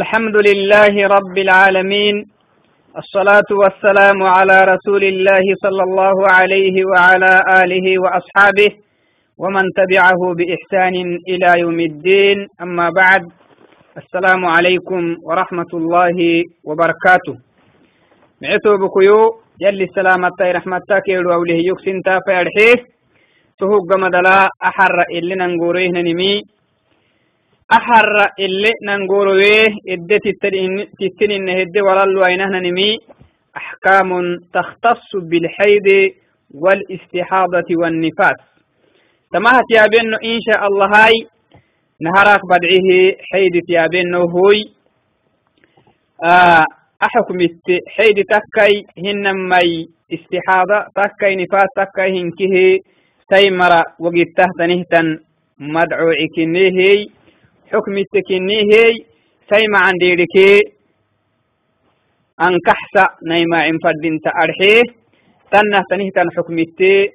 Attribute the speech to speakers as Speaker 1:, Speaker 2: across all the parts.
Speaker 1: الحمد لله رب العالمين الصلاة والسلام على رسول الله صلى الله عليه وعلى آله وأصحابه ومن تبعه بإحسان إلى يوم الدين. أما بعد السلام عليكم ورحمة الله وبركاته. معتو بكيو يلي السلامة رحمتك وأوله يكسنتا فيرحيه تهوق مدلا أحر إلي ننقوريه نمي. أحر اللي ننقوروه إدى تتنين هدى ولالو أينهن نمي. أحكام تختص بالحيض والاستحاضة والنفاس. تماهت يا إن شاء الله هاي. نهارك بدعيه حيد يا هوي. آه أحكم حيد تكي هن مي استحاضة تكي نفاس تكي هنكه تيمر وقت تحت نهتن مدعو عكنيهي حكم التكنيه سيما عن ديركي. أن كحسا نيما عن فردين تأرحيه تنه تنه تن حكم التي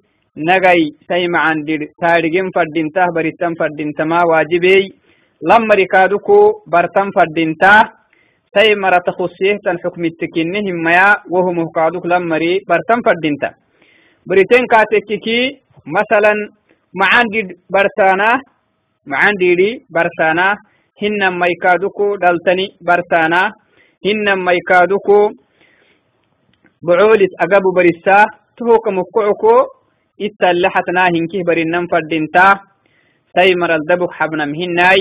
Speaker 1: نغي سيما عن دير تارجين فردين ته بريتن فردين تما واجبي. لما ركادكو برتن فردين ته. سيما رتخصيه تن حكم التكنيه ميا وهو مهقادك لما ري برتن فردين ته. بريتين كاتككي مثلا معان دي برتانه معان ديري برسانا هن ميكادوكو دلتني برسانا هن ميكادوكو بعولت أقابو برسا تهوك مكعكو إتالحتنا هنكيه برنن فردنتا سيمر الدبك حبنا مهناي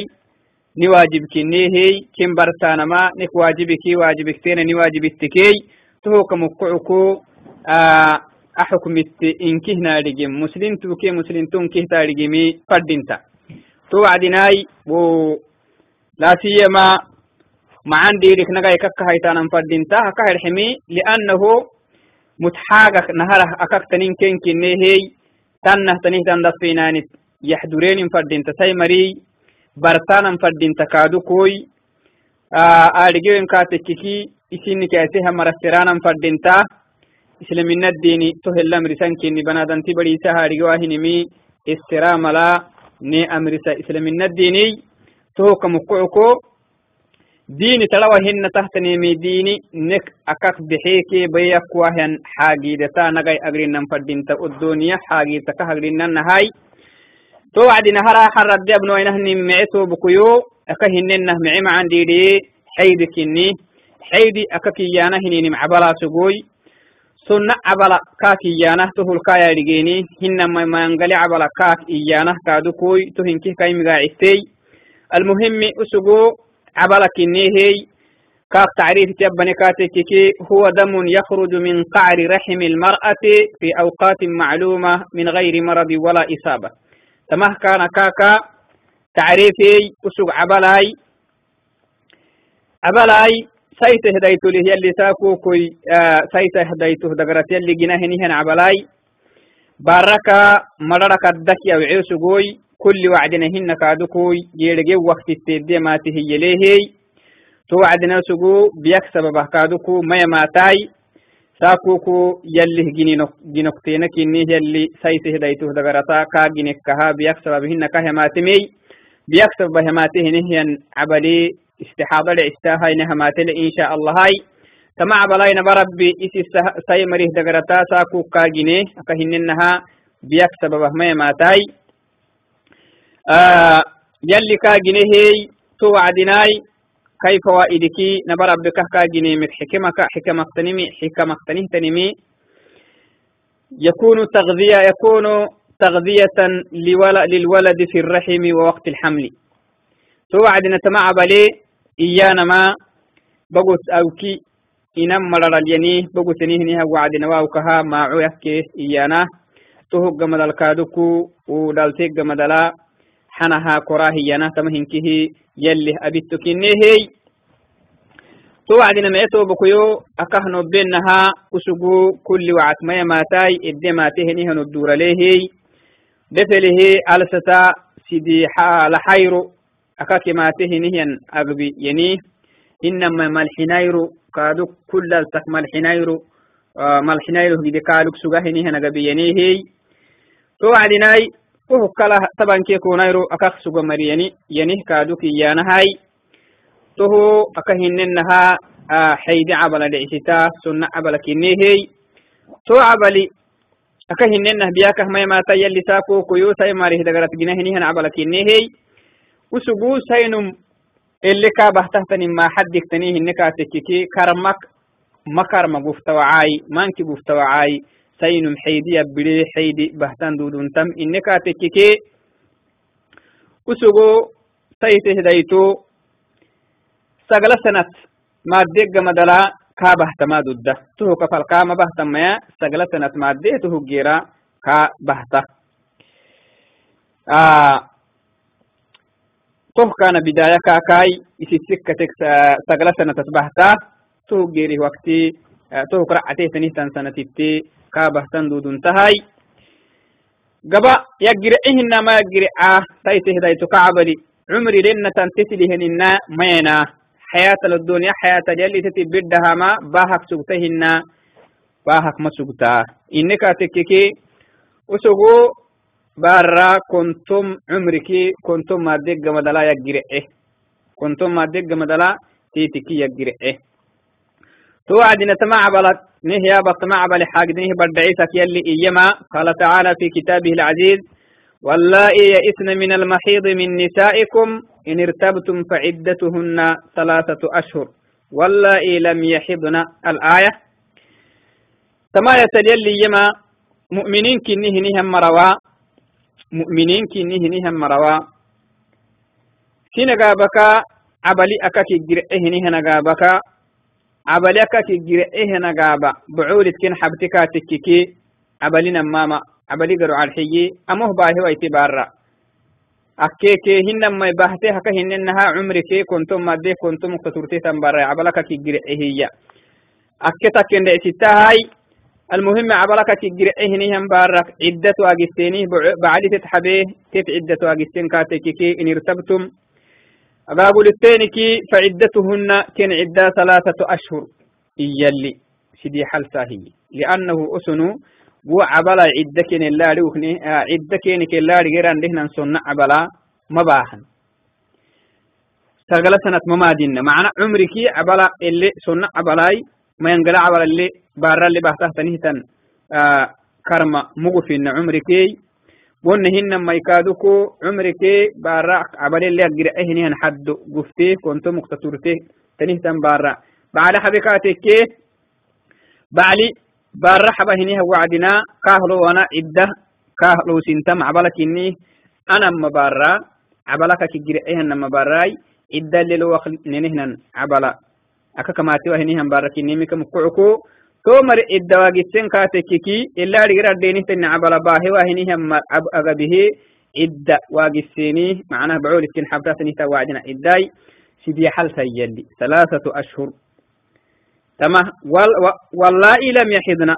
Speaker 1: نواجب كنيهي كم برسانا ما نك واجبكي واجبك تينا نواجب التكي تهوك مكعكو آه أحكمت إنكيه نارجم مسلم توكي مسلم تنكيه تارجمي فردنتا توعدناي و لا سيما معان ديرك نغاي كك هيتانا فردينتا هكا الحمي لأنه متحاقق نهره أكك تنين كين كني هي تنه تنه تندفيناني يحضرين فردينتا سيمري برتانا فردينتا كادو كوي. آرجيوين كاتككي إسيني كاسيها مرسرانا فردينتا إسلامنا الديني تهلا مرسان كيني بنادان ني أمرسا إسلامنا الديني توك مكعكو ديني تلوى هن تحت نيمي ديني نك أكاك بحيكي بيك وهن حاجي دتا نغي أغرين نمفردين تا الدنيا حاجي تكا أغرين نهاي تو وعدي نهارا حرد دي ابنو اينه نمعتو بكيو أكا هننه معي معان ديدي حيدي كني حيدي أكا كيانا هنيني معبلا سقوي. Sunna cabala kaak iyanah to hulkaya dhigeni hinama mangali cabala kaak iyanah kaadukui to hinkih kaimigacistey almuhimi usugu cabala kinehey كاك تعريف تبني كاتككي هو دم يخرج من قعر رحم المرأة في أوقات معلومة من غير مرض ولا إصابة تمه كان كاكا تعريفي أسوق سيت هديت له يلي ساكو كوي آه سيت هديته دقرت. يلي جناه نهن عبلاي. باركا مررك الدكي أو عيسو قوي. كل وعدنا هن كادوكوي يرجع وقت التدي ما تهي ليه. تو وعدنا سقو بيكسب بهكادوكو ما يماتاي ساكوكو يلي جنينك جنكتينك إني يلي سيت هديته دقرتا. كا جنكها بيكسب بهن كهماتمي بيكسب بهماته نهين عبلي. استحاضة لعستاها إنها ماتل إن شاء الله هاي. تمع بلاينا بربي إسي ساي مريه دقرتا ساكو كاجيني أكهن إنها بيك سببه ما ماتاي. آه يلي كاجيني هي توعدناي كيف فوائدك نبر ربك كاجيني مك حكمك حكمك تنمي حكمك تنمي يكون تغذية يكون تغذية للولد في الرحم ووقت الحمل. توعدنا تمع بلي iyanama bagos awki inan malalalyani bogosenihiniha wacdinawaukaha maacoyahke iyana tohoggamadal kaaduku udhalteeggamadala xanaha korahiyana tamahinkihi yallih abittokinehey to wacdina mecetobokoyo akahnobenaha usugu kulli wacas maya maatai edde maatehenihanob duralehey befelehe alsata sidi laxayro كل وعت ما يماتاي إدي ما تهنيها ندور ليه دفله ألستا سيدي لحيرو akaki matehinihian agbi yani inama malxinayru kaaduk kulaltak malxinayru malxinayru gide kaaluk sugahinihan agabi yanihey to wacdinai uhu kala tabanke kunayru akak suga mariyani yanih kaaduk iyanahay تو أكهننها آه حيد عبل العستا سنة عبل كنيهي تو عبلي أكهننه بياكه ما ما تيلي ساكو كيو ساي ماريه usuguusainum eleka bahtahtani maxaddigtani hinekatekiki karmak makarma guftawacai manki guftawacai sainum xeydiya bide xeydi bahtan duduntam inekatekiki usugu saitehdaito sagala sanat maaddegga madala kaa bahtamaa dudda tuhu kafal kaama bahtamaya sagala sanat maaddee tuhuggeera kaa bahta toh kana bidaya isisikatek sagala sanatas bahta toh geri wakti eh, toh kracatehtanih tan sanatitti kabahtan duduntahay gaba yagiricihina ma yagirica ah, taitehdayto kacbadi cumri renatan tetilihenina mayena. Hayata ladonia hayata yaliteti bidahama bahak sugtahina bahak ma sugta inne usugu بارا كنتم عمرك كنتم ما دق مدلا يقرئه كنتم ما دق مدلا تيتكي يقرئه توعدنا تمع بلد نهي بطمع بل حاجدنه بدعيسك يلي إيما. قال تعالى في كتابه العزيز واللائي يئسن من المحيض من نسائكم إن ارتبتم فعدتهن ثلاثة أشهر. واللائي لم يحضن الآية. تما يتلي يما مؤمنين كنه نهم مروا. مؤمنين كنه نهم مروا سنقا بكا عبلي أكاكي جرئه نهنقا بكا عبلي أكاكي جرئه نقابا بعولت كن حبتكا تككي عبلنا ماما عبلي قروا على الحيي أمه باهي ويتي بارا أكيكي هنما باهتي هكا هننها عمركي كنتم مادي كنتم مقتورتي تنبارا عبلك كي جرئه هي أكيتا كن هاي المهم عبلك كي جرئه نهم بارك. عدة واجستيني بعد تتحبيه تت عدة واجستين كاتكي إن ارتبتم؟ أقابل التانكي فعدتهن كن عدة ثلاثة أشهر. إيالي. سيدي حلسا هي لأنه أسنو بو عبلا عدكين اللاري وكني عدكين كاللاري غيران دهنا سنة عبلا مباحن. سغلا سنة ممادين. معنى عمرك عبلا اللي سنة عبلاي ما ينقلع عبلا اللي بارا اللي بحته تنهتن آه كرما مغفين عمرك ونهن ما يكادوكو عمرك بارا عبلا اللي أقر إهنهن حد قفتي كنتو مقتطورتي تنهتن بارا. بعد حبكاتك بعلي بارحبا هنيها وعدنا كاهلو وأنا عدة كاهلو سنتم عبلك إني أنا مبارا عبلك كجري إهن مباراي عدة اللي لو نهنا عبلا أكا كما تيوا هنيها مبارك إني ميكا مكوعكو تومر عدة واجتين كاتككي إلا رجرا دينه تن عبلا باهي وهنيها أغبه عدة واجسيني معناه بعول التن حبتات نهتا وعدنا عداي سيدي حل سيالي ثلاثة أشهر تمه واللائي لم يحضن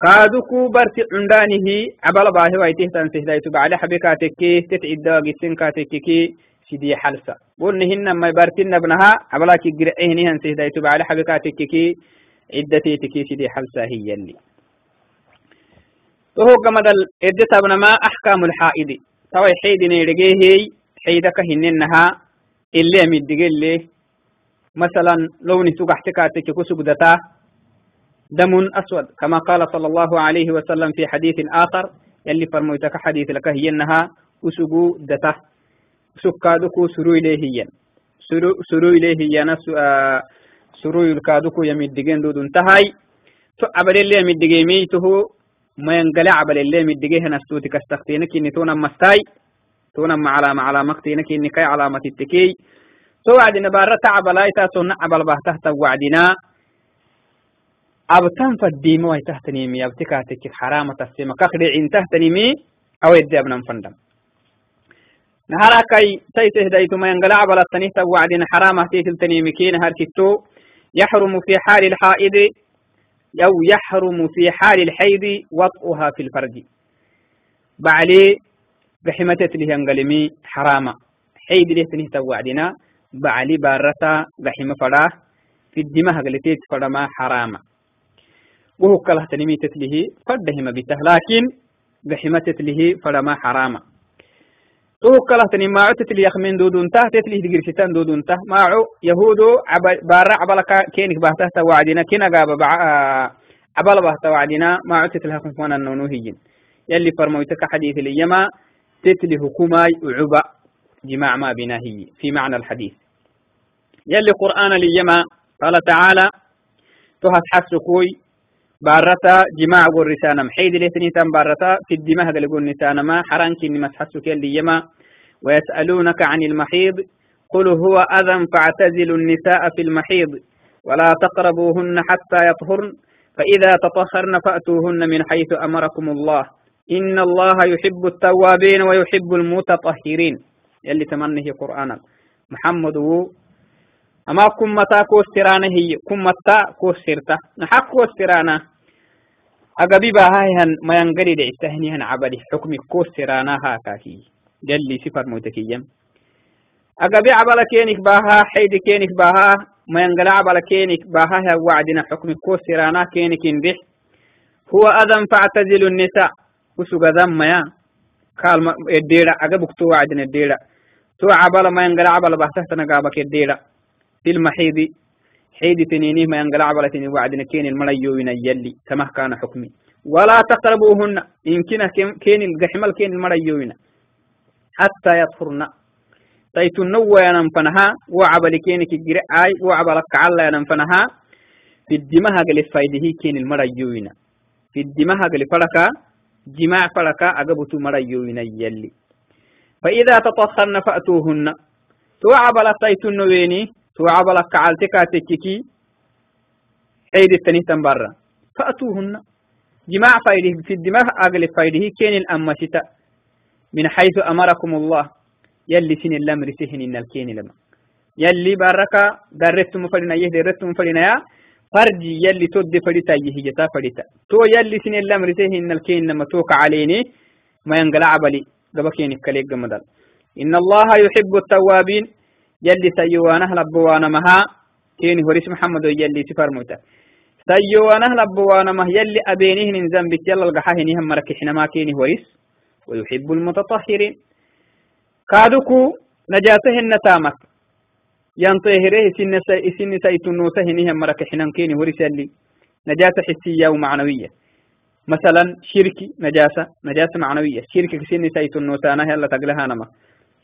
Speaker 1: قادوكو برت عندانه عبال باهي عدتي تكي سيدي حلسة هي اللي وهو قمد الإدت ابن ما أحكام الحائد. توي حيد نيرجيه حيدك هننها اللي أمدقل اللي مثلا لون سقحتك كسجدتا دم أسود كما قال صلى الله عليه وسلم في حديث آخر. يلي فرميتك حديث لك هي أنها أسجو دتا. سكادكو سرو إليه هي سرو إليه هي سرو الكادكو يمدقين دود انتهاي. تو عبل اللي يمدقين ميته ما ينقلع عبل اللي يمدقين نستوتك استختينك إني تونا مستاي. تونا علامة على مقتينك إني كاي علامة التكي تو وعدنا بارة تعب لا يتاسون عبل به تحت وعدنا أبتن فالديم وي تحت نيمي. أبتكاتك حرامة السيما كخدي عين تحت نيمي. أو يدي أبنا فندم. نهارا كي تيته ديتو ما ينقل عبل التنيه وعدنا حرامة تيتل تنيمي كي نهار كتو يحرم في حال الحائض أو يحرم في حال الحيض وطئها في الفرج. بعلي بحمتت له ينقلمي حرامة حيد له تنيه وعدنا بعلي بارتا بحيم فراه في الدماء قلتيت فرما حراما وهو كله تنمي تتله فدهم بته لكن بحيمة تتله فرما حراما تو كلا تني ما عدت لي يخمن دودون ته تتلي دقير ستان دودون ته ما عو يهودو عب بارع عبلك كينك بهته وعدنا كنا جاب بع عبل بهته وعدنا ما عدت لها كنت وأنا نونوهين يلي فرموتك حديث اليما تتلي حكوماي وعبا جماع ما بناهي في معنى الحديث. يلي قرآن اليما قال تعالى تهت حسكوي بارتا جماع قرسانا محيد لثني تم بارتا في الدماء يقول نسانا ما حرانك إني مسحسك يما. ويسألونك عن المحيض. قل هو أذى فاعتزلوا النساء في المحيض. ولا تقربوهن حتى يطهرن. فإذا تطهرن فأتوهن من حيث أمركم الله. إن الله يحب التوابين ويحب المتطهرين. يلي تمنه قرآنا. محمد أما كم متى كوسترانا هي كم متى كوسترتا نحق كوسترانا أقبي باهايهن ما ينقري دعستهنيهن عبدي. حكم كوسترانا هاكاكي. جلي سفر موتكيا أقبي عبلا كينك باها حيد كينك باها. ما ينقل عبلا كينك باها. وعدنا حكم كوسترانا كينك اندح هو أذن فاعتزلوا النساء. وسوغا ذم يا قال الديرة. أقبك تو وعدنا الديرة. تو عبلا ما ينقل عبلا بحثتنا قابك الديرة. في المحيض حيد تنينيه ما ينقلع ولا تنين وعدنا كين المريوين يلي كما كان حكمي. ولا تقربوهن إن كنا كين القحمل كين المريوين حتى يطهرن. النوى ينفنها وعبل كينك جرعاي وعبل كعلا ينفنها في الدماء قل فايده كين المريوين في الدماء قل فلكا جماع فلكا أقبت مريوين يلي. فإذا تطهرن فأتوهن. توعبل تيت النويني توعبلك كعالتك تككي عيد التنيه برا. فأتوهن. جماع فايده في الدماغ أقل فايده كين الأمشتا من حيث أمركم الله. يلي سن الأمر سهن إن الكين لما. يلي بارك درتم فلنا يهدي. رتم فلنا يا. فرجي يلي تود فلتا يهجتا فلتا تو يلي سن الأمر سهن إن الكين لما. توك عليني. ما ينقلع بلي. قبكين كليك جمدال إن الله يحب التوابين. يلي سيوانه لبوانا مها. كيني هوريس محمد يلي سفر موتا سيوانه لبوانا مه يلي أبينيه من ذنبك يلا القحاه نهم مركحنا ما كيني هوريس. ويحب المتطهرين. كادوكو نجاته النتامك ينطهره سن سن سيتنوته نهم مركحنا كيني هوريس يلي نجاة حسية ومعنوية. مثلا شركي نجاسة نجاسة معنوية. شركي سن سيتنوتانه يلا تقلها نما.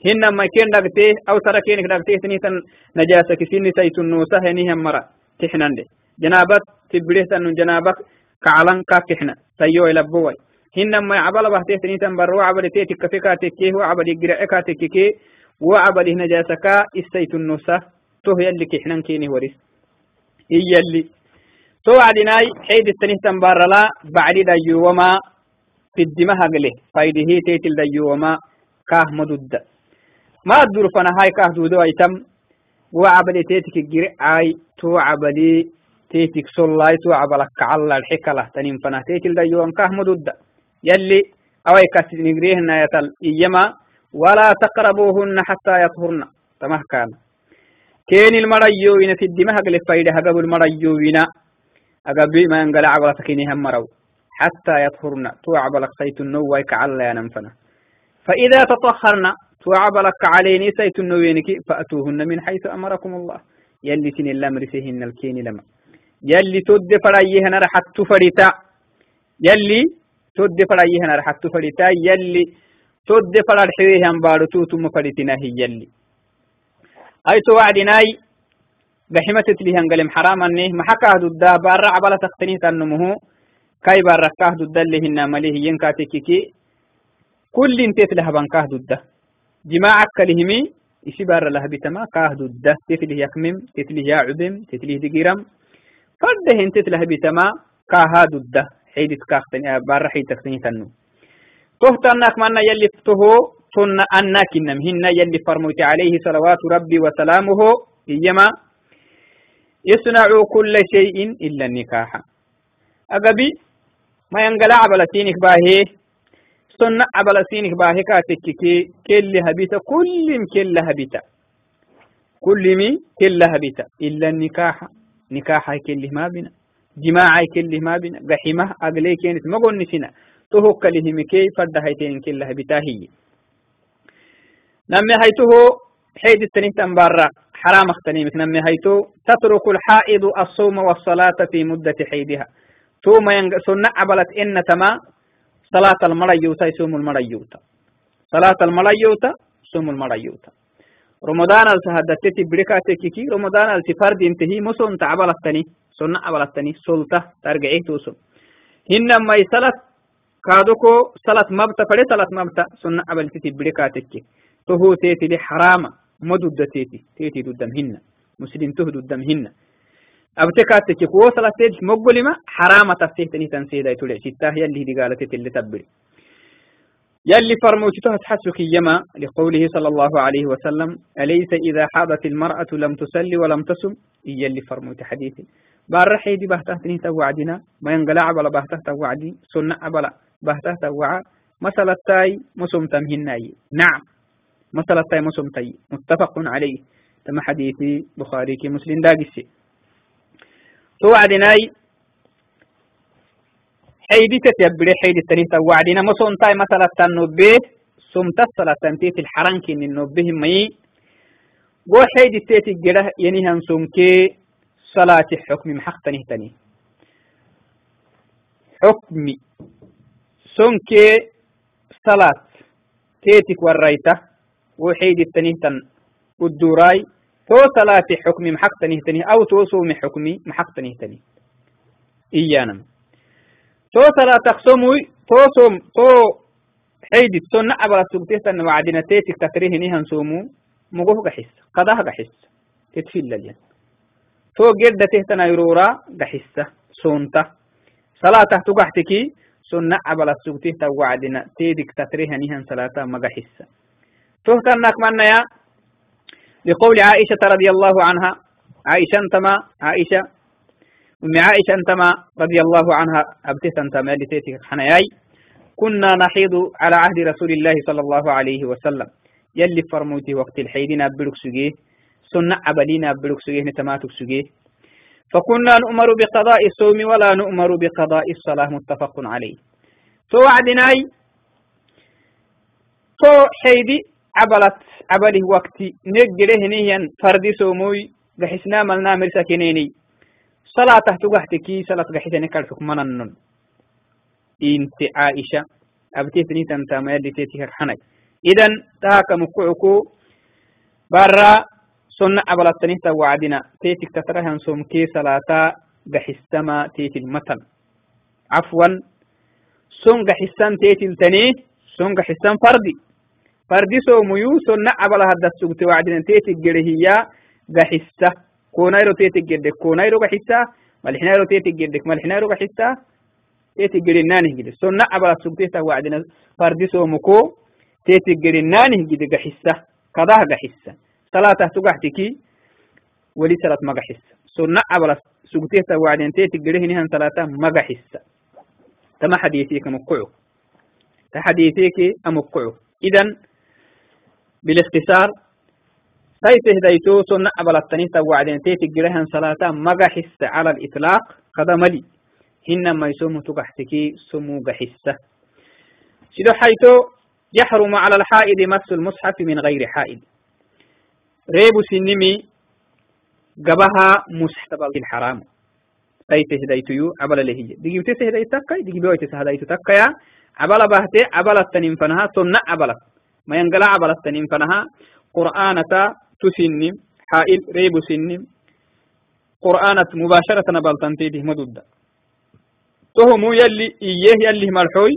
Speaker 1: هن ما كين دغتي أو ترى كين دغتي تنيتن نجاسة كسين سيتون نوسة هنيهم مرة تحنان دي جنابات تبريه تنو جنابك كعلن كاكحنا سيو إلى بوي هن ما عبل بحتي تنيتن بروا عبل تيتك كفكا تكيه وعبل يقرأكا تكيه وعبل نجاسة كا السيتون نوسة تو يلي كحنان كيني وريس هي اللي تو عدناي حيد التنيتن برلا بعد دا يوما في الدماء قله فايده تيتل دا يوما كاه مدد ما الدور فأنا هاي كاه دودو أيتم. وعبلي تيتك جري آي تو عبلي تيتك صلاي تو عبلك كعلا الحكلة تنين. فأنا تيتل دا يوان كاه مدود. يلي أوي كاس نجريه يتل إيما ولا تقربوهن حتى يطهرن. تمه كان. كين المريوين في الدماء قل فايدة. هقب المريوين أقبي ما ينقل عبلة كيني هم مرو. حتى يطهرن. تو عبلك سيت النوى كعلا ينفنا فإذا توعبلك عليني سيت النوينك فأتوهن من حيث أمركم الله. يلي سن الأمر سهن الكين لما. يلي تد فرأيهن رحت فريتا يلي تد فرأيهن رحت فريتا يلي تد فرأيهن بارتو ثم فريتنا هي يلي. أي توعدناي بحمة تليهن قلم حرام أنه محكا ددا بارع عبالة تختني تنمه. كاي باركاه ددا اللي هن مليه ينكاتككي كل انتت لها بنكاه ددا جماعك كلهمي إشي بار الله بتما كاه دودة تتله يكمم تتله يعبم تتله دقيرم. فرده انت تله بتما كاها دودة حيدت كاختن بار حيدتك تنو. تهتنك من يلي فتهو تن أنك هن يلي فرموت عليه صلوات ربي وسلامه إيما. يصنع كل شيء إلا النكاح. أقبي ما ينقلع بلتينك باهي. سنة عبل سينك باهكا تككي كل هبيتا كل كل هبيتا. كل مي كل هبيتا. إلا النكاح. نكاح كل ما بنا. جماع كل ما بنا. قحمة أقلي كانت مقول نسينا تهوك له مكي فرد هيتين كل هبيتا هي. نمي هيته حيد التنين تنبارا. حرام اختنيمك. نمي هيتو تترك الحائض الصوم والصلاة في مدة حيدها. ثم ينق سنة عبلت إن تما صلاة المريوتا يسوم المريوتا صلاة المريوتا سوم المريوتا رمضان السهدتتي بركاتك رمضان السفرد انتهي مسون تعبلتني سنة عبلتني سلطة ترجعيه توسم هنما يسلت كادوكو سلت مبتا فلي سلت مبتا سنة عبلتتي بركاتك تهو تيتي دي حرامة مدود تيتي تيتي ددمهن مسلم تهدو دمهن أبتكاتك كو سلت تيتي مقبلما حرامة تسيتني تنسيدا يتولع ستاه يلي دي قالت اللي تبري يلي فرموتها تحسك يما لقوله صلى الله عليه وسلم أليس إذا حاضت المرأة لم تسلي ولم تصم يلي فرموت حديثي بار حيدي بهته توعدنا ما ينقلع بلا بهته توعدي سنة بلا بهته توعا مسألة تاي مسوم تمهناي نعم مسألة تاي مسوم تاي متفق عليه تم حديثي بخاري مسلم داقسي توعدناي. حيدي تتبري حيدي التنين توعدنا مسوم تاي مسألة تنبيه سمت الصلاة تنتيت الحرنك من النبيه مي قو حيدي تيتي جره ينهن سمكي صلاة حكم محقتني تني. حكم سنك صلاة تيتك والريتة وحيد التنهتن والدوراي تو صلاة حكم محقتني تني أو تو صوم حكمي محقتني تني. إيانا تو صلاة تقسموي تو صوم تو حيد السنة أبرا سبتيتن وعدنا تيتك تتريه نيهن سومو مقوه قحس قضاها قحس تتفيل لجن تو جد تهتنا يرورا قحسة سونتا صلاة تقحتكي سنة عبلا سوتيه توعدنا تيدك تتريها نيهن صلاة مقحسة تهتنك من يا لقول عائشة رضي الله عنها. عائشة انتما عائشة. أم عائشة انتما رضي الله عنها. أبتت انتما لتيتك حنياي كنا نحيض على عهد رسول الله صلى الله عليه وسلم. يلي فرموتي وقت الحيدنا بلوك سجيه. سنة عبلينا سجيه. نتماتك سجيه. فكنا نؤمر بقضاء الصوم ولا نؤمر بقضاء الصلاة. متفق عليه. تو وعدناي. تو حيدي عبلت عبله وقتي نجره نيا فردي سوموي قحسنا ملنا مرسا كنيني. صلاة تقحتكي صلاة قحتني كالفك مننن انت عائشة أبتيتني تنتما يلي تيتي حنك إذن تاك مقعكو برا سنة أبلتني توعدنا تيتك تترهن سوم كي صلاة قحستما تيتي المتن. عفوا. سن قحسان تيتي التني سن قحسان فردي. فردي سوميو سنة أبلا هذا السوق توعدنا تيتي قرهية قحسة كونايرو تيتي قدك كونايرو قحسة ملحنايرو تيتي قدك ملحنايرو قحسة تيتي قرنانه قد سنة أبلا السوق تيتي وعدنا فردي سومكو تيتي قرنانه قد قحسة قضاها قحسة صلاة تقحتكي ولي صلاة مقحس سنة عبر سقطيه توعدين تيتي قريه نهن صلاة مقحس تما حديثيك مقعو تحديثيك أمقعو إذن بالاختصار سيته ديتو سنة التنين توعدين تيتي قريه صلاة مقحس على الإطلاق؟ قد ملي هنما يسوم تقحتكي سمو قحسة سيدو حيث يحرم على الحائض مس المصحف من غير حائض. ريبو سنمي قبها مستقبل الحرام. تيته هدايتيو عبلا لهي هدايت تكاي ديجي بيوي تسه هدايت تكايا عبلا بهته عبلا التنين فنها سنة عبلا ما ينقل عبلا التنين فنها قرآنة تسنم حائل ريبو سنم قرآنة مباشرة نبالتن تيده مدود تهمو يلي إيه يلي مرحوي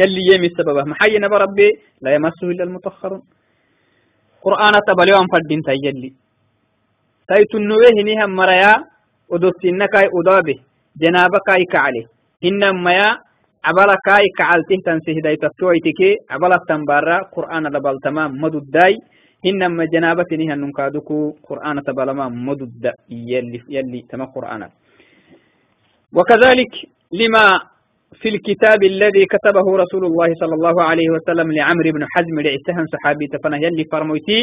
Speaker 1: يلي يمي السبب محي نبى ربي لا يمسه إلا المطهرون. قرآن تبليوان فردين تيجلي تيتنوه هنيها مريا ودوسينكاي أدابه جنابكاي كعلي. إنما يا عبلا كاي كعلته تنسيه داي تتوعتك عبلا تنبارا قرآن لبال تمام مدود داي إنما جنابة نيها ننكادوكو قرآن تبالما مدود يلي يلي تما قرآن. وكذلك لما في الكتاب الذي كتبه رسول الله صلى الله عليه وسلم لعمر بن حزم لعسهم صحابي تفنه يلي فرموتي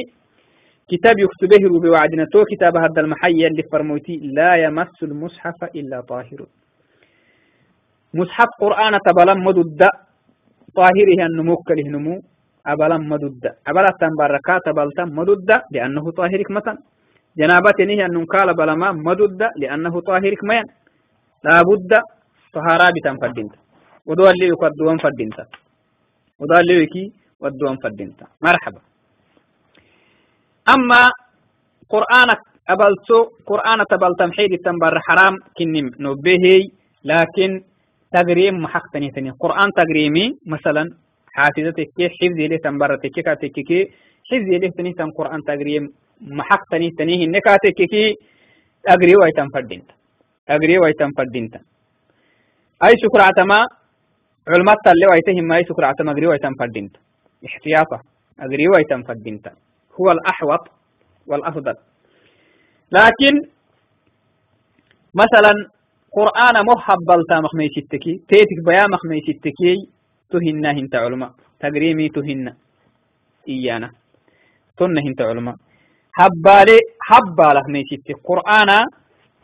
Speaker 1: كتاب يكتبه بوعدنا تو كتاب هذا المحي يلي فرموتي لا يمس المصحف إلا طاهر. مصحف قرآن تبلم مدد طاهره النمو كله نمو أبلا مدد. أبلا تنبركات أبلتا مدد لأنه طاهرك مثلا. جنابة نهي أن قال بلما مدد لأنه طاهرك مين لابد طهارة بتنفدنت ودوان لي يقدوان فدنت. ودوان لي يكي ودوان فدنت. مرحبا. أما قرآنك أبلتو قرآن تبلتم حيد تنبر حرام كنم. نبهي لكن تقريم محق تني قرآن تقريمي مثلا حافظتك حفظي له تنبرتك كاتك حفظي له تني تن قرآن تقريم محق تني تنيه النكاتك كي أقري ويتم فردينت أقري ويتم فردينت أي شكر عتما علمات تلي ويتهم أي شكر عتما أقري ويتم فردينت احتياطا أقري ويتم فردينت هو الأحوط والأفضل. لكن مثلا قرآن محب بلتا مخميشتكي تيتك بيا مخميشتكي تهنا هنت علماء. تقريمي تهنا. إيانا. تهنا هنت علماء. حبالي حباله ميشتك قرآن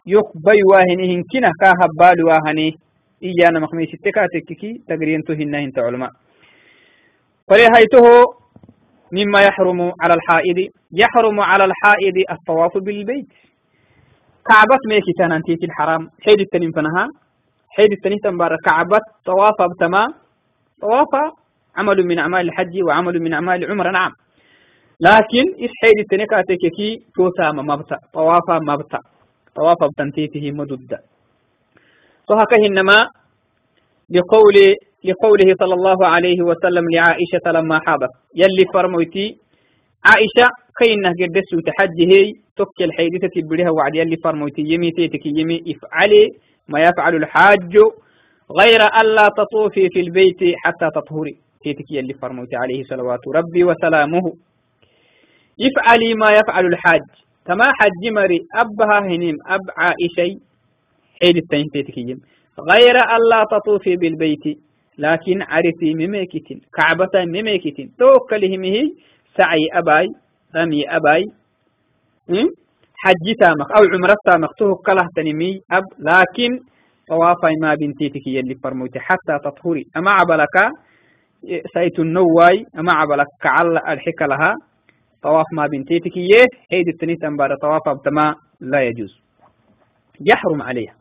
Speaker 1: يقبي واهني هنكنا كا حبال واهني. إيانا مخميشتكا تككي. تقرين تهنا هنت علماء. فلهيته مما يحرم على الحائض. يحرم على الحائض الطواف بالبيت. كعبة ميكي تنانتيت الحرام حيد التنين فنها. حيد التنين تنبار كعبة طواف بتما طواف عمل من أعمال الحج وعمل من أعمال العمر نعم. لكن إيش حيد التنين كاتككي توتا مبتا. طواف مبتا. طواف بتنتيته مدد. فهكه إنما لقول لقوله صلى الله عليه وسلم لعائشة لما حاضت يلي فرموتي. عائشة كينه قدس وتحجه تك الحيدثة تبريها وعد يلي فرموتي يمي تيتك يمي افعلي ما يفعل الحاج غير ألا تطوفي في البيت حتى تطهري. تيتك يلي فرموتي عليه صلوات ربي وسلامه. افعلي ما يفعل الحاج. كما حج مري أبها هنيم أب عائشي. حيد التين تيتك يم. غير ألا تطوفي بالبيت. لكن عرفي مميكتين. كعبة مميكتين. توكلهم هي سعي أباي. رمي أباي حج تامك أو عمرة تامك توكله تنمي أب لكن طوافي ما بنتيتك يلي فرموتي حتى تطهري أما عبلك سيت النواي أما عبلك كعل الحك لها طواف ما بنتيتك يه حيد التنيت أنبار طواف أبتما لا يجوز. يحرم عليها.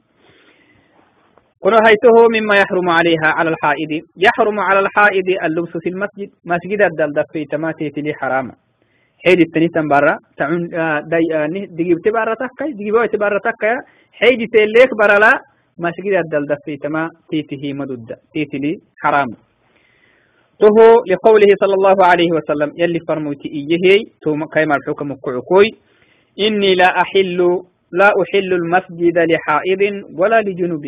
Speaker 1: ونهيته مما يحرم عليها على الحائض. يحرم على الحائض اللبس في المسجد. مسجد الدل دفي تماتي لي حرام. حيد التنيتن برا تعون دي دقيب تبارة تكاي دقيب تبارة تكاي حيد تليك برا مسجد الدل دفي تما تيته مدد تيتلي حرام تهو لقوله صلى الله عليه وسلم يلي فرموتي إيه توم كيما الحكم كعكوي إني لا أحل لا أحل المسجد لحائض ولا لجنوب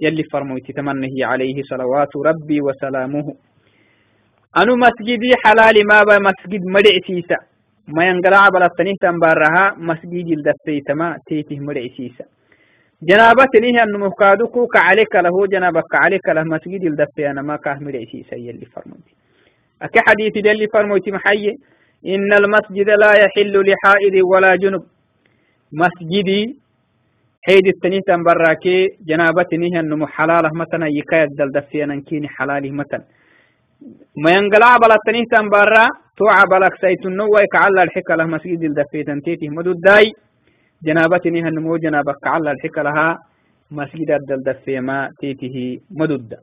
Speaker 1: يلي فرموتي تمنه عليه صلوات ربي وسلامه أنو مسجدي حلال ما با مسجد مدع سيسا ما ينقلع بلطنه تنبارها مسجد الدفيتما تيته مدع سيسا جنابة نيه أنه مفكادوكو كعليك له جنابك كعليك له مسجد الدفي أنا ما كاه مدع سيسا يلي فرموتي. أكي حديث يلي فرموتي محي؟ إن المسجد لا يحل لحائد ولا جنب. مسجدي حيد التنيه تنبراكي جنابة نيه أنه حلاله مثلا يكايد دل دفي أنا كيني حلاله مثلا ما ينقلع بلا التنيه تنبرا توعى بلك سيتنو ويكعلى الحكى له مسجد الدفيتن تيته مدود داي جنابة نيه النمو جنابك كعلى الحكى لها مسجد دفي ما تيته مدود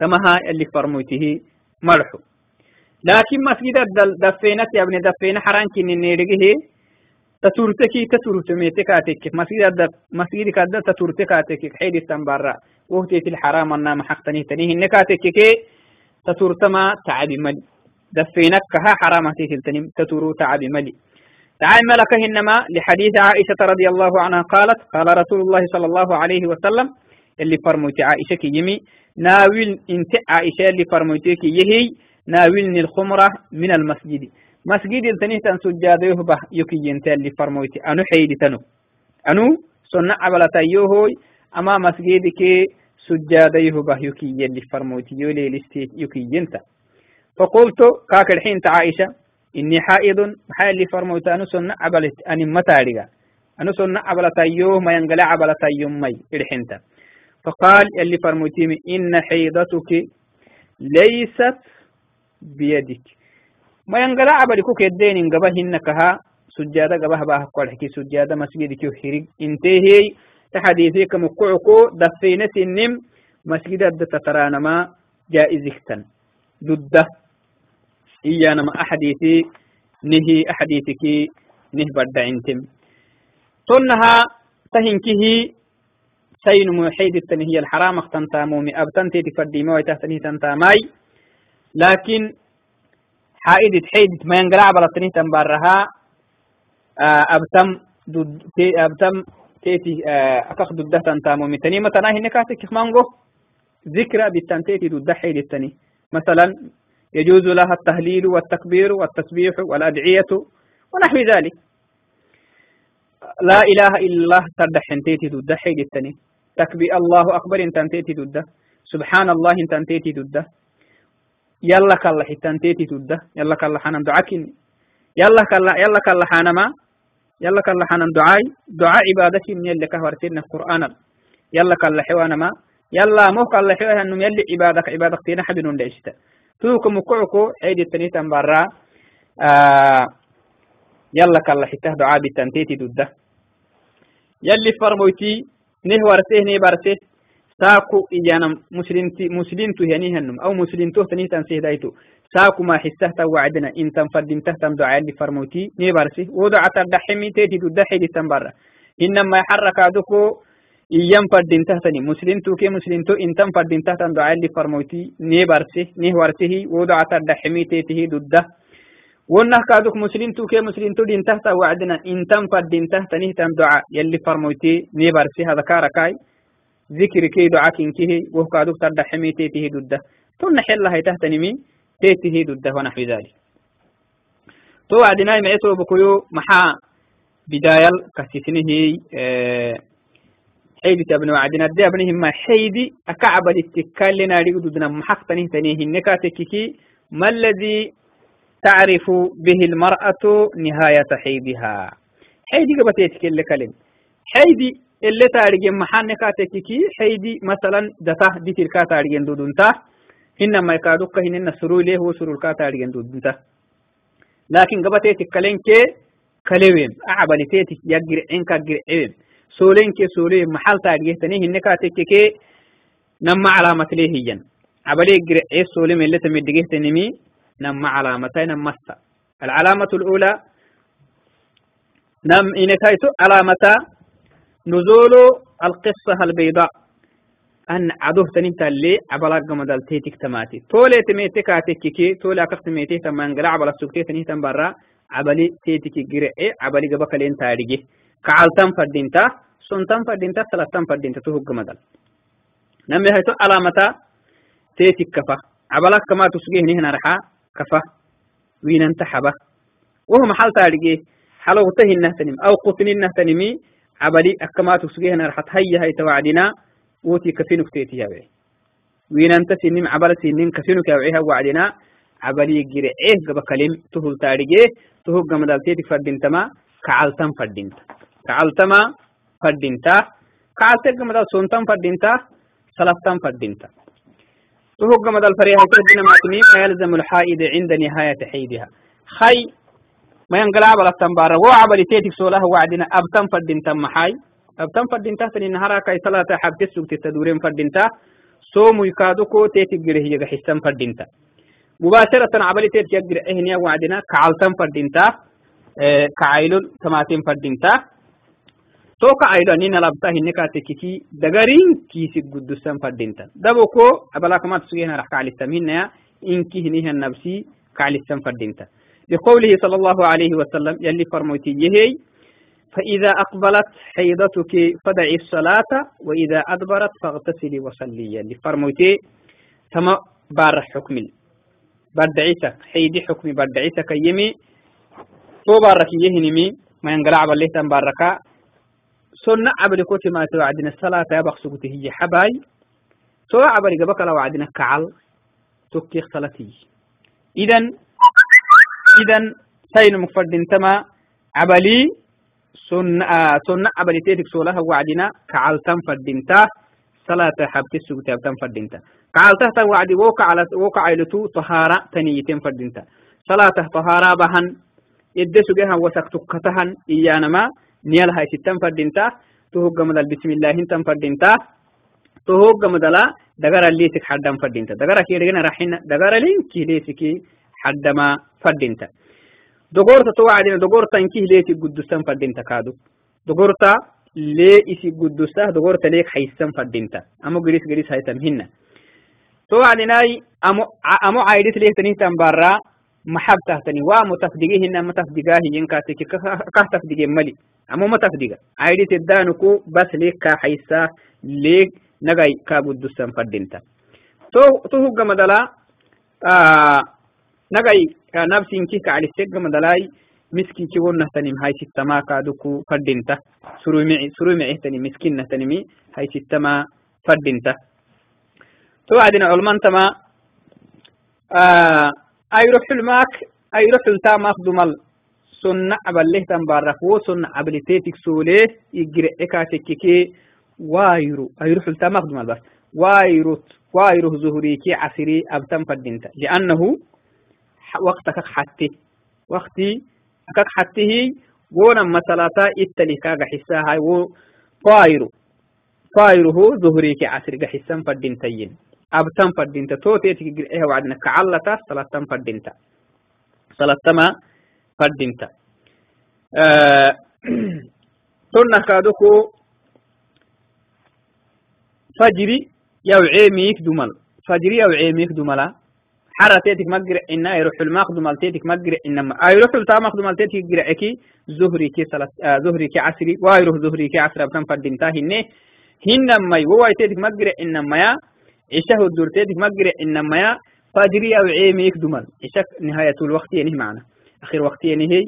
Speaker 1: كما ها اللي فرموته مرحو. لكن مسجد الدل دفينة يا ابن دفينة حران كني نيرجه. تتورتكي تتورتميتكاتك مسجد الدل مسجد تتورتما تعبي ملي. دفينك كها حرامتي تلتنم. تتورو تعبي ملي. تعال ملك إنما لحديث عائشة رضي الله عنها قالت قال رسول الله صلى الله عليه وسلم اللي فرموتي عائشة كي يمي ناويل إنت عائشة اللي فرموتي كي يهي ناويلني الخمرة من المسجد. مسجد التنيه تنسجاد يهبه يكي ينتي اللي فرموتي. أنو حيدي تنو؟ أنو؟ سنة عبلتا يوهوي أما مسجدك سجادة يهبه يكي يلي فرموتي يولي لستيت يكي ينتا فقلت كاك الحين عائشة إني حائض محال اللي فرموت أنو سنة عبلت متارقة أنو سنة عبلت أيوه ما ينقلع عبلت أيوم مي الحنتا فقال اللي فرموتي إن حيضتك ليست بيدك ما ينقل عبد كوك الدين إن قبه إنكها سجادة قبه باه قرحكي سجادة مسجدك يحرق انتهي تحديثيك مقعكو دفينة النم مسجد الدتترانا ما جائزكتن ضد. إيانا ما أحديثي نهي أحديثك نه برد عنتم تنها تهنكه سين موحيد التنهي الحرام اختنتامو مي أبتن تيتي فرديمو ويتهتنه تنتاماي لكن حائدة حيدة ما ينقلع بلطنه تنبارها أبتم أبتم تيتي أكخ ضده تنتامو متني متنا هنا كاتك مانغو ذكرى بالتنتيتي ضد حيدة التني مثلا يجوز لها التهليل والتكبير والتسبيح والأدعية ونحو ذلك. لا إله إلا الله تردح انتيتي ضد حيد التاني تكبي الله أكبر انت انتيتي ضد سبحان الله انت انتيتي ضد يلا كالله انتيتي ضد يلا كالله حنا دعاك يلا كالله يلا كالله ما يلا كالله حنا دعاي. دعاء عبادتي من يلي كهورتين القرآن. يلا كالله حوانا ما يلا مو كالله حوانا انه يلي عبادك عبادك تينا حبنون ليشتا توكو مكوكو عيد التاني تنبرا آه يلا كلا حتة دعاء بالتنتيتي ضده يلي فرموتي نه ورته نه برته ساكو إيانا مسلمتي مسلمتو يعني هنم أو مسلمتو تنيه تنسيه دايتو ساكو ما حسه توعدنا إن تنفردين تهتم دعاء اللي فرموتي نه برسه ودعاء تدحمي تيتي ضده حيدي تنبرا إنما يحرك عدوكو إيام فردين تهتني مسلمتو كي مسلمتو إن تنفردين تهتم دعاء اللي فرموتي نه ورته ودعاء تدحمي تيتي ضده ونه كادوك مسلم تو كي مسلم تو. دين تحت وعدنا. إن تنفد دين تحت نهتم دعاء يلي فرموتي. نيبر سي هذا كاركاي. ذكر كي دعاء كنكيه. وه كادوك ترد حمي تيته ضده تون حل هي تحت نمي تيته ضده ونحو ذلك تو وعدنا معيتو بكيو محا بداية كسيسنه اه حيدي تبني وعدنا دي ابنهم ما حيدي أكعب الاتكال لنا ريقدودنا محق تنه تنيه النكاتككي ما الذي تعرف به المرأة نهاية حيضها حيدي قبتيتك اللي كلم حيدي اللي تارجين محان كاتككي حيدي مثلا دتا دي تلكا تارجين دودنتا إنما يكادوك هنا سرو ليه هو سرو الكا تارجين دودنتا لكن قبتيتك كلين كي كلوين أعبالي تيتك يقر إنك قر عيب سولين كي سولين محل تارجين تنيه إنك كاتككي نما علامة ليه هيا عبالي قر عيب سولين اللي تمدقيه تنمي نم علامتين مسا العلامة الأولى نم إنكايت علامة نزول القصة البيضاء. أن عدوه تنين تالي عبلا قمدال تيتك تماتي. تولي تميتي كاتككي تولي أكف تميتي تمان قلع عبلا سكتي تنين تنبرا عبلي تيتك قرعي عبلي قبك لين تاريجي كعالتن فردينتا سنتن فردينتا سلطن فردينتا تهو قمدال. نمي هيتو علامة تيتك كفا. عبلا كما تسقيه نهنا رحا كفا. وين انت حبا وهو محل تارجي حلو تهي النهتنم أو قطن النهتنمي عبلي أكما تسقيه نرحت هيا هي توعدنا uti kasinuktetihyawe winanta sinin cabala sinin kasinukyaweha wacdina cabalii girece gabakalim tuhul taadhige tuhu gamadaltetik fadhintama kacaltan fadhinta kacaltama fadhinta kacalte gamadal sontan fadhinta salaftan fadhinta tuhu gamadal farehaisadinamatimi mayalzamu lxaa'ida cinda nihaayati xaydiha hay mayangalaabalaftan baara wo cabalitetik soolaha wacdina abtan fadhintan maxay ما أبتن فردين فردين تهتني نهارا كي صلاة حب تسوك تتدورين فردين تا سومو يكادوكو تيتك جره يغا حسن فردين تا مباشرة عبل تيتك يجر إهنيا وعدنا كعالتن فردين تا آه كعيلول تماتين فردين تا toka aido nina labta hinne ka tekiki dagarin kisi guddusan fadinta dabo ko abala kama tsugena rah kalisam hinna inki hiniha nafsi kalisam fadinta لقوله صلى الله عليه وسلم يلي فرموتي يهي فإذا أقبلت حيضتك فدعي الصلاة وإذا أدبرت فاغتسلي وصلي. يلي فرموتي ثم بار حكم بردعيتك حيدي حكمي بردعيتك يمي. تو بارك يهنمي ما ينقلع بالله تنباركا سنة عبد كوتي ما توعدنا الصلاة يبقى سكوتي هي حباي. سو عبد قبك لو وعدنا كعل. تكي صلاتي إذن إذن سين مفرد تما عبلي سنة آه سنة عبلي تيتك سولها وعدنا كعل تنفرد تا صلاة حبتي سكوتي تنفرد تا كعلته توعد ووقع على ووقع علتو طهارة تنيتين فردينتا صلاة طهارة بهن. إدسو جها وسكتكتهن إيانا ما. نيال هاي ستن فردينتا تهوغ مدل بسم الله انتن فردينتا تهوغ مدلا دغر الليسك حدام فردينتا دغر كيرغنا رحنا دغر لين كيليسكي dogorta to wacdina dogorta inkihlee isi guddusan fadinta kaadu. Dogorta lee isi guddusa dogorta leek haysan fadinta. Amo gidis gidis haysam hina to wacdinai amo caydis leektanihtan bara maxab tahtani. Waamo tafdigihinna ma tafdigaahiyinkatiki kah tafdige mali. Amo ma tafdiga. Caydis eddanuku bas leek kaa haysa leek nagay kaa guddusan fadinta. To to huggamadala nagay هو مدلا آه نغاي كنفسي كي كعلي سيغ مدلاي مسكين كي ونه تنم هاي ستما كادوكو فردينتا سرومي سرومي تني مسكين تنمي هاي ستما فردينتا توعدنا علمان تما آه أي روح الماك أي روح التا مخدوم سنة عبله تنبارك و سنة عبلتيتك سوليه يجري إكاتككي وايرو أي روح التا مخدوم بس وايرو وايرو زهريكي عسري أبتم فدينتا لأنه وقتك حتى وقتي أكك حتى هي ونا مسلاتا إتلي كاغا حسا هاي و وايرو فايره ظهريكي عسري حسا فدينتين أبتم فردينتا تو تيتي إيه وعدنا كعلتا صلاتم فردينتا صلاتما فردينتا آه تنا كادوكو فجري يو عيميك دمل فجري يو عيميك دملا حرة تيتك مقرع إنا يروح الماق دمال تيتك مقرع إنما. يروح التامق دمال تيتك قرعكي زهري كي صلاة آه زهري كي عسري ويروح زهري كي عسري أبتم فردينتا هنه هنما يوواي تيتك مقرع إنما يا. عشاه الدورتيتك مقرع إنما يا. فجري أو عيميك دمل عشاك نهاية الوقت يعني معنا. آخر وقت يعني هي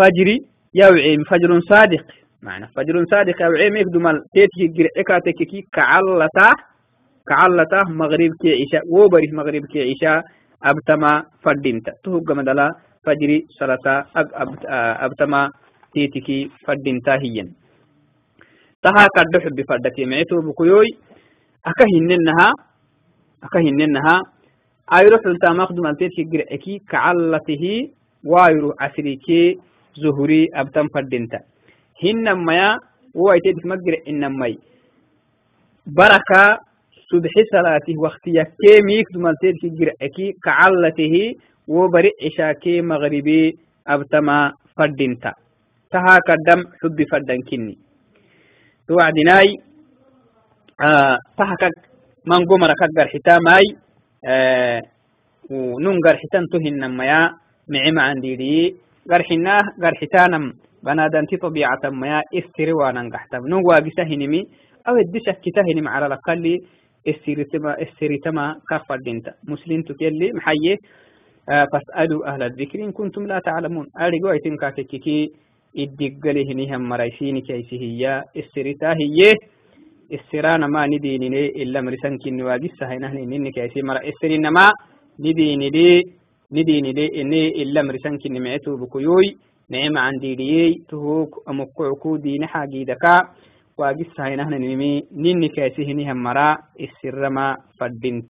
Speaker 1: فجري يا عيم فجر صادق. معنا. فجر صادق أو عيميك دمل تيتك قرعكا تككي كعلتا. كعلتا مغرب كي عشاء وبري مغرب كي عشاء أبتما فردينتا. تهوغ مدلا فجري صلاة أبتما تيتكي فردينتا هيا تها كدف بفردتي معيتو بكيوي أكا هننها أكا هننها أيرو حلتا مخدوم التيتكي قرأكي كعلته وايرو عسريكي زهري أبتم فردينتا. هنما subxi salaatih waktiya kee miik dumalteedki gir'eki kacallatihi wo bari cishaa kee magribii abtama faddinta. Tahaa kaddam xubbi faddankinni towacdinaay taha kag mango garxitamaay nun garxitan tu hinnamaya mici macandiidii garxinaah garxitanam banadanti طabiicatamaya istiri waanan gaxtam nun waagisa hinimi aw hinim calalakali استريتما كفر دينتا مسلم تكلي محيي آه فاسألوا أهل الذكر إن كنتم لا تعلمون. أرجو أيتم كاككي إدقلي هنيهم مرايسيني كيسي هي استريتا هي استرانا ما نديني إلا مرسان كن واجسها هنا نيني كيسي مرا. استرينا ما نديني لي نديني لي إني إلا مرسان كن معتو بكيوي نعم عندي لي تهوك أمقعكو دين حاجي دكا. واجس هاي نحن نمي ما فدين